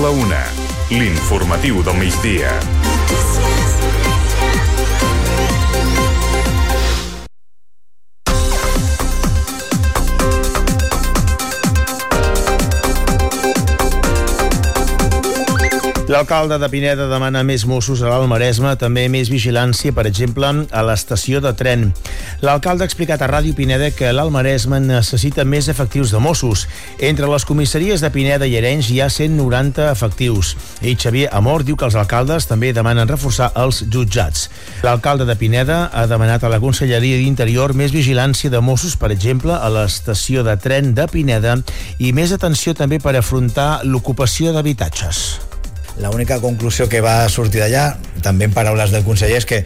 la una. L'informatiu del migdia. L'alcalde de Pineda demana més Mossos a l'Almaresme, també més vigilància, per exemple, a l'estació de tren. L'alcalde ha explicat a Ràdio Pineda que l'Almaresme necessita més efectius de Mossos. Entre les comissaries de Pineda i Arenys hi ha 190 efectius. I Xavier Amor diu que els alcaldes també demanen reforçar els jutjats. L'alcalde de Pineda ha demanat a la Conselleria d'Interior més vigilància de Mossos, per exemple, a l'estació de tren de Pineda i més atenció també per afrontar l'ocupació d'habitatges. L'única conclusió que va sortir d'allà, també en paraules del conseller, és que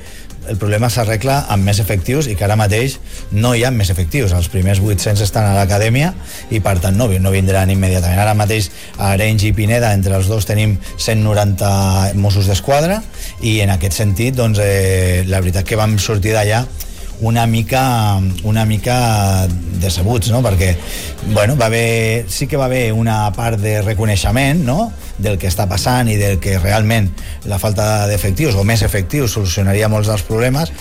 el problema s'arregla amb més efectius i que ara mateix no hi ha més efectius. Els primers 800 estan a l'acadèmia i per tant no, no vindran immediatament. Ara mateix a Arenys i Pineda entre els dos tenim 190 Mossos d'Esquadra i en aquest sentit doncs, eh, la veritat que vam sortir d'allà una mica, una mica decebuts, no? perquè bueno, va haver, sí que va haver una part de reconeixement no? del que està passant i del que realment la falta d'efectius o més efectius solucionaria molts dels problemes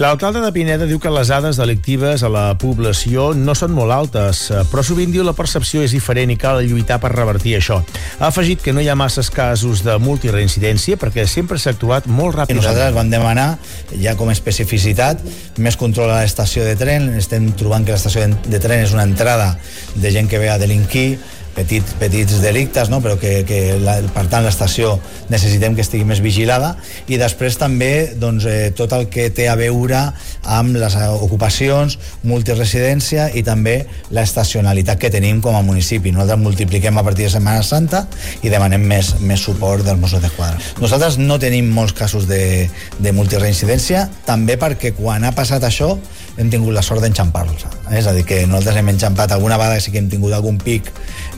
L'alcalde de Pineda diu que les dades delictives a la població no són molt altes, eh, però sovint diu la percepció és diferent i cal lluitar per revertir això. Ha afegit que no hi ha masses casos de multireincidència perquè sempre s'ha actuat molt ràpid. I nosaltres vam demanar, ja com a especificitat, més control a l'estació de tren. Estem trobant que l'estació de tren és una entrada de gent que ve a delinquir, petits, petits delictes, no? però que, que la, per tant l'estació necessitem que estigui més vigilada i després també doncs, eh, tot el que té a veure amb les ocupacions, multiresidència i també l'estacionalitat que tenim com a municipi. Nosaltres multipliquem a partir de Setmana Santa i demanem més, més suport dels Mossos d'Esquadra. Nosaltres no tenim molts casos de, de multireincidència, també perquè quan ha passat això hem tingut la sort d'enxampar-los. És a dir, que nosaltres hem enxampat alguna vegada sí que hem tingut algun pic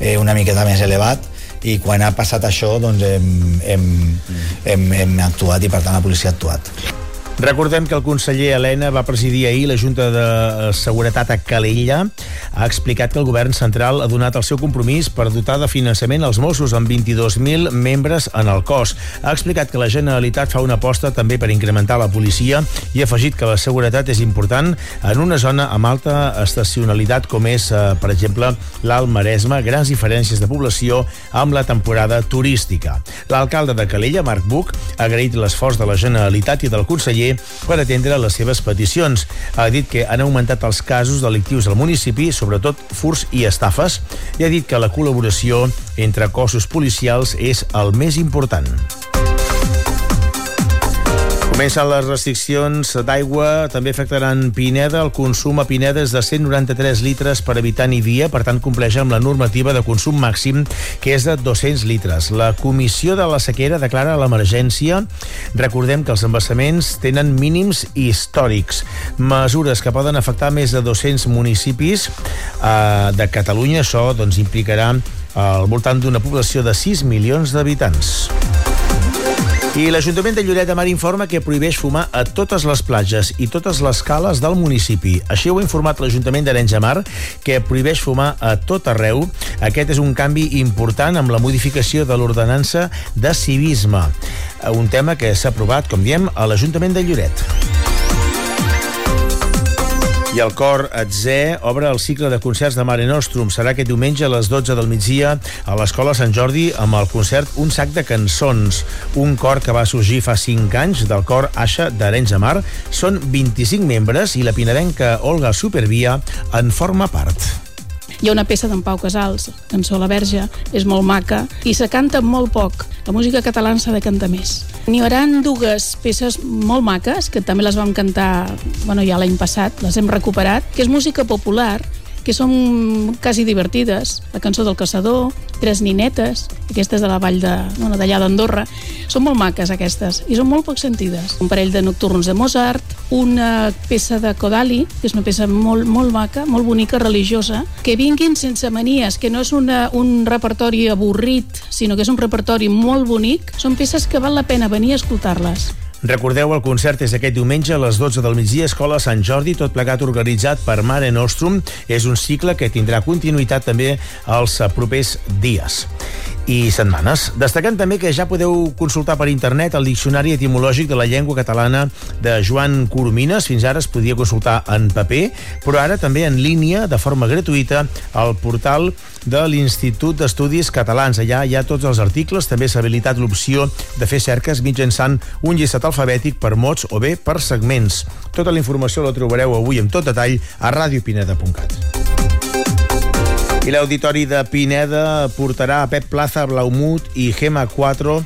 eh, una miqueta més elevat i quan ha passat això doncs hem, hem, hem, hem actuat i per tant la policia ha actuat. Recordem que el conseller Helena va presidir ahir la Junta de Seguretat a Calella. Ha explicat que el govern central ha donat el seu compromís per dotar de finançament els Mossos amb 22.000 membres en el cos. Ha explicat que la Generalitat fa una aposta també per incrementar la policia i ha afegit que la seguretat és important en una zona amb alta estacionalitat com és, eh, per exemple, l'Alt Maresme, grans diferències de població amb la temporada turística. L'alcalde de Calella, Marc Buch, ha agraït l'esforç de la Generalitat i del conseller per atendre les seves peticions. Ha dit que han augmentat els casos delictius al municipi, sobretot furs i estafes, i ha dit que la col·laboració entre cossos policials és el més important. Comencen les restriccions d'aigua, també afectaran Pineda. El consum a Pineda és de 193 litres per habitant i dia, per tant compleix amb la normativa de consum màxim, que és de 200 litres. La Comissió de la Sequera declara l'emergència. Recordem que els embassaments tenen mínims històrics, mesures que poden afectar més de 200 municipis eh, de Catalunya. Això doncs, implicarà al voltant d'una població de 6 milions d'habitants. I l'Ajuntament de Lloret de Mar informa que prohibeix fumar a totes les platges i totes les cales del municipi. Així ho ha informat l'Ajuntament d'Arenys de Mar, que prohibeix fumar a tot arreu. Aquest és un canvi important amb la modificació de l'ordenança de civisme, un tema que s'ha aprovat, com diem, a l'Ajuntament de Lloret. I el cor Atzè obre el cicle de concerts de Mare Nostrum. Serà aquest diumenge a les 12 del migdia a l'Escola Sant Jordi amb el concert Un sac de cançons. Un cor que va sorgir fa 5 anys del cor Aixa d'Arenys de Mar. Són 25 membres i la pinarenca Olga Supervia en forma part. Hi ha una peça d'en Pau Casals, cançó La Verge, és molt maca i se canta molt poc. La música catalana s'ha de cantar més. N'hi haurà dues peces molt maques, que també les vam cantar bueno, ja l'any passat, les hem recuperat, que és música popular, que són quasi divertides. La cançó del caçador, Tres ninetes, aquestes de la vall de, bueno, d'allà d'Andorra. Són molt maques aquestes i són molt poc sentides. Un parell de nocturns de Mozart, una peça de Kodali, que és una peça molt, molt maca, molt bonica, religiosa, que vinguin sense manies, que no és una, un repertori avorrit, sinó que és un repertori molt bonic. Són peces que val la pena venir a escoltar-les. Recordeu, el concert és aquest diumenge a les 12 del migdia, Escola Sant Jordi, tot plegat organitzat per Mare Nostrum. És un cicle que tindrà continuïtat també els propers dies i setmanes. Destacant també que ja podeu consultar per internet el Diccionari Etimològic de la Llengua Catalana de Joan Coromines. Fins ara es podia consultar en paper, però ara també en línia, de forma gratuïta, al portal de l'Institut d'Estudis Catalans. Allà hi ha tots els articles, també s'ha habilitat l'opció de fer cerques mitjançant un llistat alfabètic per mots o bé per segments. Tota la informació la trobareu avui amb tot detall a radiopineda.cat. I l'Auditori de Pineda portarà a Pep Plaza, Blaumut i Gema 4,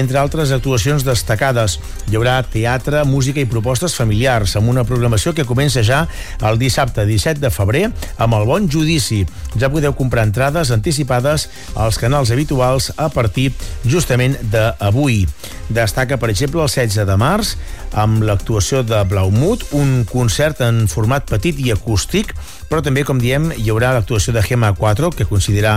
entre altres actuacions destacades. Hi haurà teatre, música i propostes familiars, amb una programació que comença ja el dissabte 17 de febrer amb el Bon Judici. Ja podeu comprar entrades anticipades als canals habituals a partir justament d'avui. Destaca, per exemple, el 16 de març amb l'actuació de Blaumut, un concert en format petit i acústic però també, com diem, hi haurà l'actuació de Gema 4, que coincidirà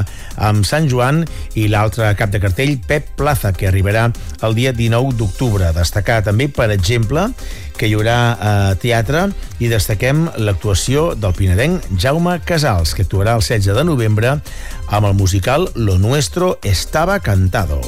amb Sant Joan, i l'altre cap de cartell, Pep Plaza, que arribarà el dia 19 d'octubre. Destacar també, per exemple, que hi haurà eh, teatre i destaquem l'actuació del pinedenc Jaume Casals, que actuarà el 16 de novembre amb el musical Lo Nuestro Estaba Cantado.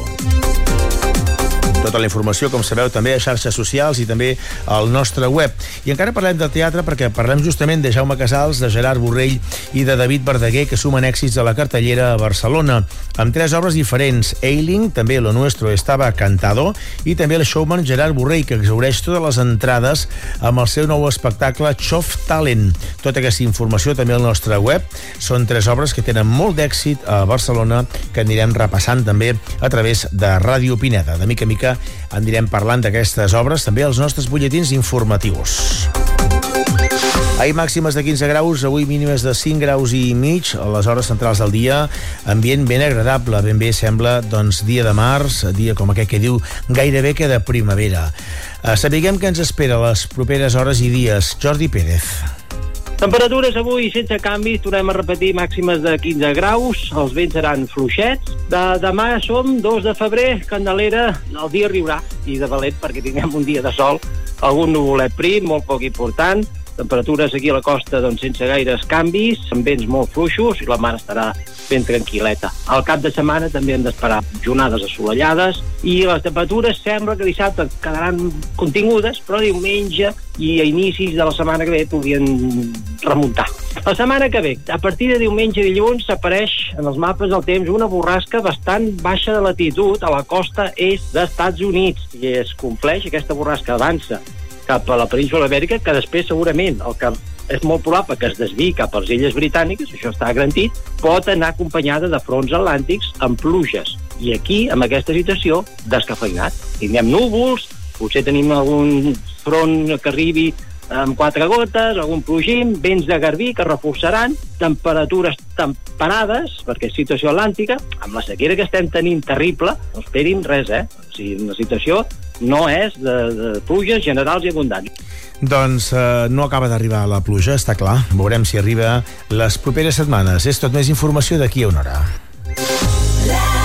Tota la informació, com sabeu, també a xarxes socials i també al nostre web. I encara parlem de teatre perquè parlem justament de Jaume Casals, de Gerard Borrell i de David Verdaguer, que sumen èxits a la cartellera a Barcelona, amb tres obres diferents. Ailing, també Lo Nuestro estava cantado, i també el showman Gerard Borrell, que exaureix totes les entrades amb el seu nou espectacle Chof Talent. Tota aquesta informació també al nostre web. Són tres obres que tenen molt d'èxit a Barcelona, que anirem repassant també a través de Ràdio Pineda. De mica a mica anirem parlant d'aquestes obres també als nostres butlletins informatius. Ahir màximes de 15 graus, avui mínimes de 5 graus i mig, a les hores centrals del dia, ambient ben agradable, ben bé sembla, doncs, dia de març, dia com aquest que diu gairebé que de primavera. Eh, sapiguem que ens espera les properes hores i dies. Jordi Pérez. Temperatures avui sense canvis, tornem a repetir màximes de 15 graus, els vents seran fluixets. De, demà som 2 de febrer, Candelera, el dia riurà, i de valent perquè tinguem un dia de sol, algun nuvolet prim, molt poc important, temperatures aquí a la costa doncs, sense gaires canvis, amb vents molt fluixos i la mar estarà ben tranquil·leta. Al cap de setmana també hem d'esperar jornades assolellades i les temperatures sembla que dissabte quedaran contingudes, però diumenge i a inicis de la setmana que ve podrien remuntar. La setmana que ve, a partir de diumenge i dilluns, s'apareix en els mapes del temps una borrasca bastant baixa de latitud a la costa est d'Estats Units i es compleix, aquesta borrasca avança cap a la península Ibèrica, que després segurament el que és molt probable que es desviï cap a les illes britàniques, això està garantit, pot anar acompanyada de fronts atlàntics amb pluges. I aquí, amb aquesta situació, descafeinat. Tindrem núvols, potser tenim algun front que arribi amb quatre gotes, algun plogim, vents de garbí que reforçaran, temperatures temperades, perquè és situació atlàntica, amb la sequera que estem tenint terrible, no esperin res, eh? O sigui, una situació no és de, de pluges generals i abundants. Doncs eh, no acaba d'arribar la pluja, està clar. Veurem si arriba les properes setmanes. És tot més informació d'aquí a una hora. give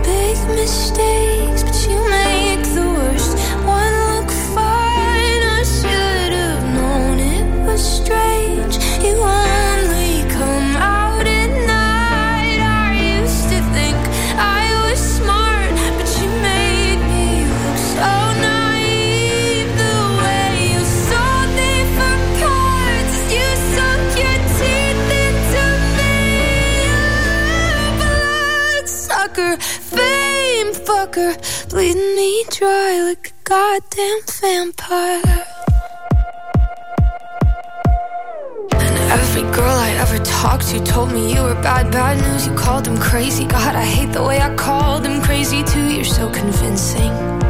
bleeding me dry like a goddamn vampire. And every girl I ever talked to told me you were bad, bad news. You called them crazy. God, I hate the way I called them crazy too. You're so convincing.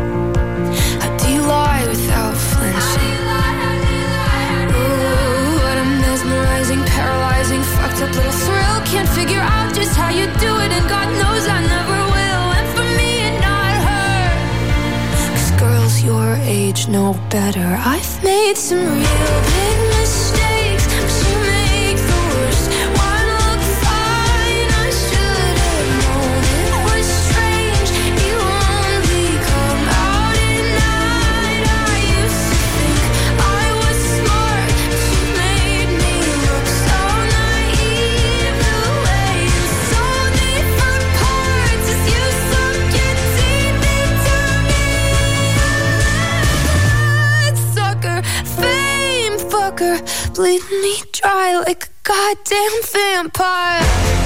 Fame fucker, bleeding me dry like a goddamn vampire.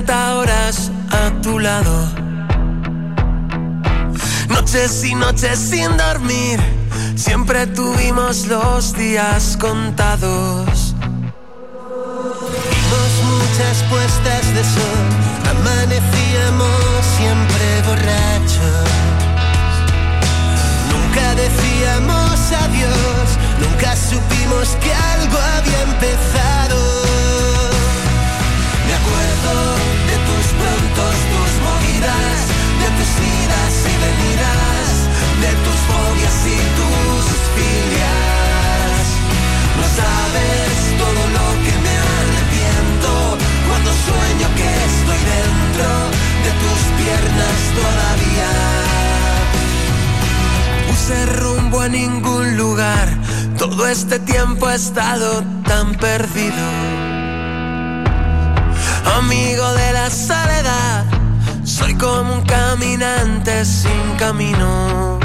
170 horas a tu lado. Noches y noches sin dormir, siempre tuvimos los días contados. Vimos muchas puestas de sol, amanecíamos siempre borrachos. Nunca decíamos adiós, nunca supimos que algo había empezado. Prontos, tus movidas, de tus idas y venidas, de tus fobias y tus filias. No sabes todo lo que me arrepiento cuando sueño que estoy dentro de tus piernas todavía puse rumbo a ningún lugar. Todo este tiempo he estado tan perdido. Amigo de la soledad, soy como un caminante sin camino.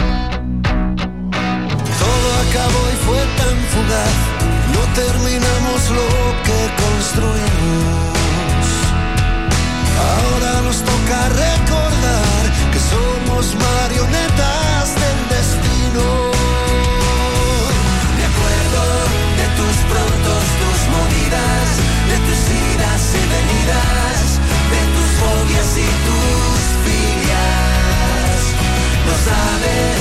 Todo acabó y fue tan fugaz. No terminamos lo que construimos. Ahora nos toca recordar que somos marionetas del destino. No sabes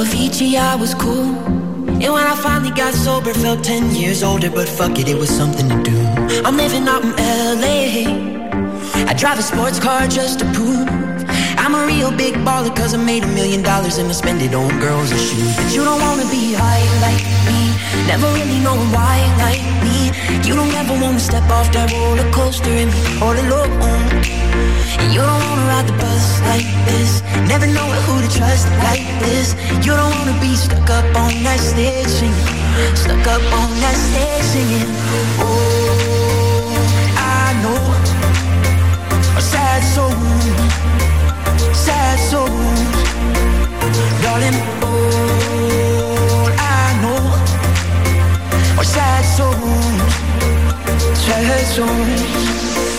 Avicii I was cool. And when I finally got sober, felt 10 years older, but fuck it, it was something to do. I'm living out in LA. I drive a sports car just to prove I'm a real big baller, cause I made a million dollars and I spend it on girls and shoes. But you don't wanna be high like me, never really knowing why like me. You don't ever wanna step off that roller coaster and be all alone. You don't wanna ride the bus like this. Never know who to trust like this. You don't wanna be stuck up on that stage singing. Stuck up on that stage singing. Oh, I know. A sad soul. Sad soul. Darling, all I know. Are sad souls Sad souls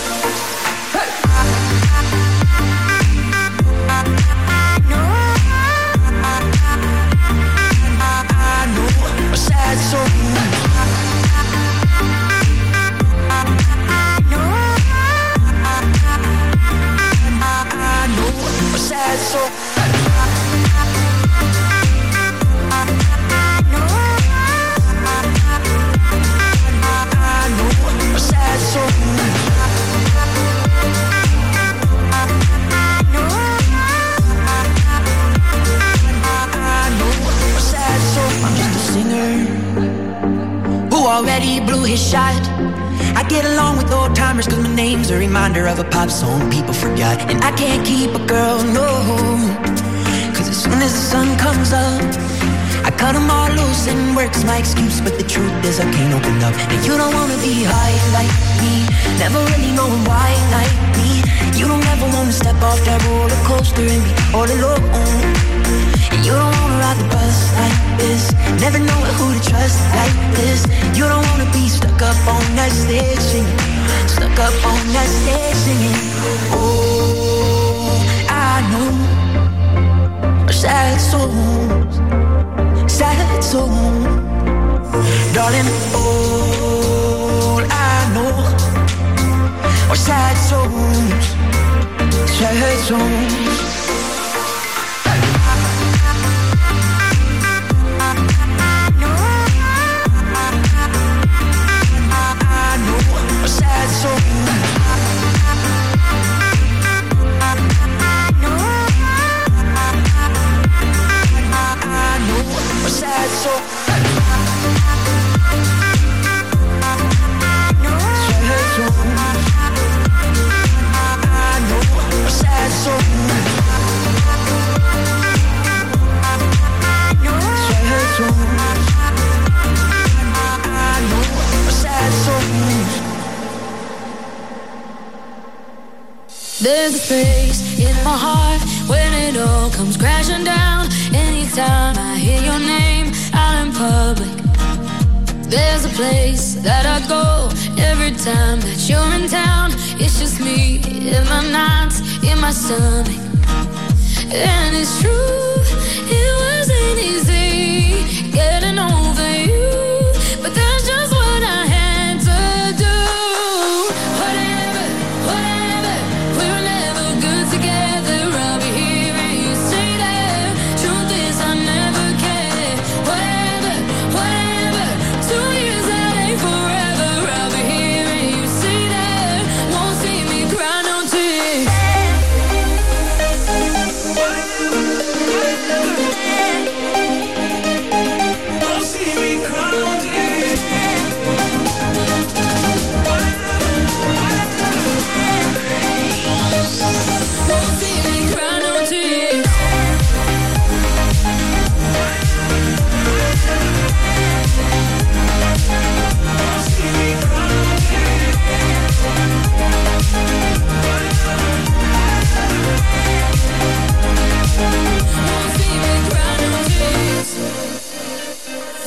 shot. I get along with old timers cause my name's a reminder of a pop song people forgot. And I can't keep a girl, no. Cause as soon as the sun comes up, cut them all loose and work's my excuse. But the truth is, I can't open up. And you don't wanna be high like me, never really knowing why like me. You don't ever wanna step off that roller coaster and be all alone. And you don't wanna ride the bus like this. Never know who to trust like this. You don't wanna be stuck up on that stage. Stuck up on that stage 中。There's a space in my heart when it all comes crashing down. Anytime I hear your name out in public, there's a place that I go every time that you're in town. It's just me in my nights, in my stomach. And it's true, it wasn't easy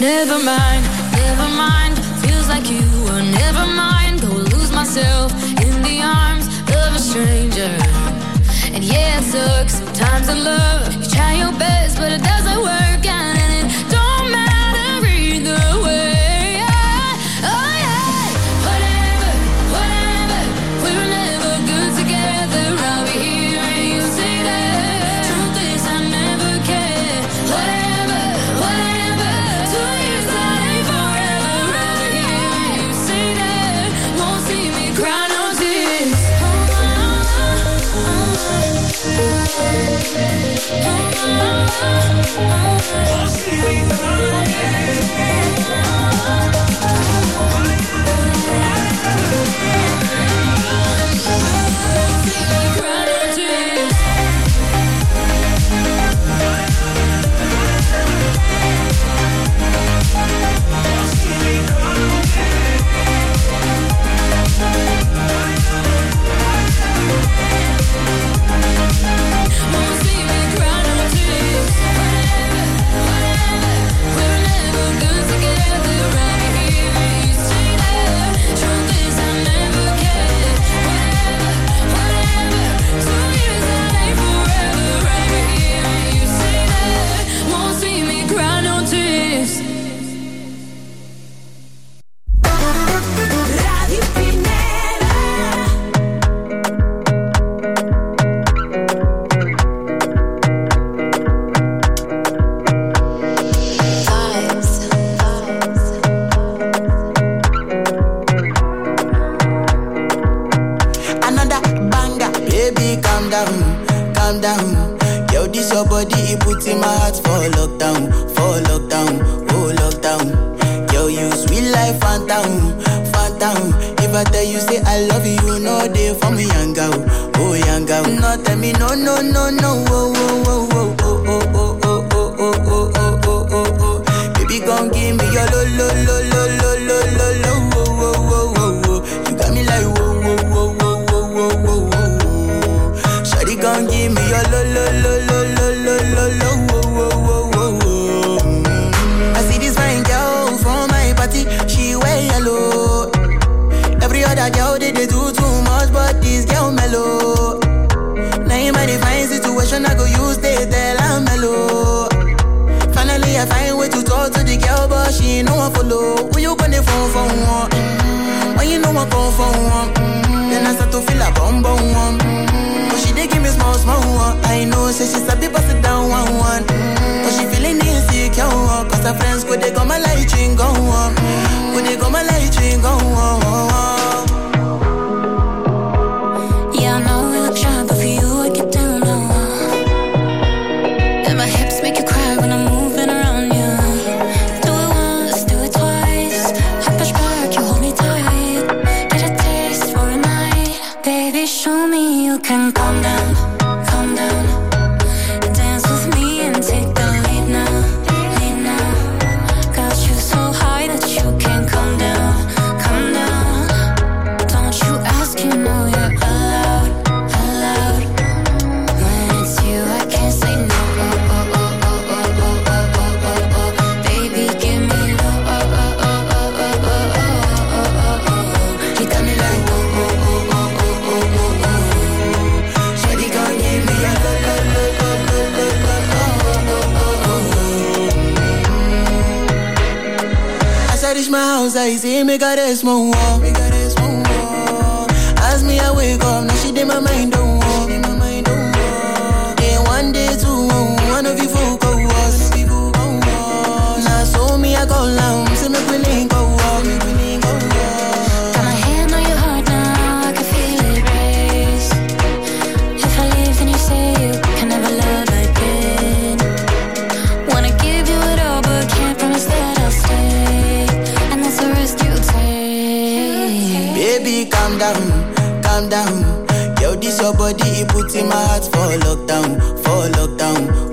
Never mind, never mind. Feels like you were never mind. Go lose myself in the arms of a stranger. And yeah, it sucks sometimes in love. You try your best, but it doesn't Oh, feel about my house, I see me got this more. Make her rest me I wake up, now she did my mind. Oh. in my heart for lockdown, for lockdown.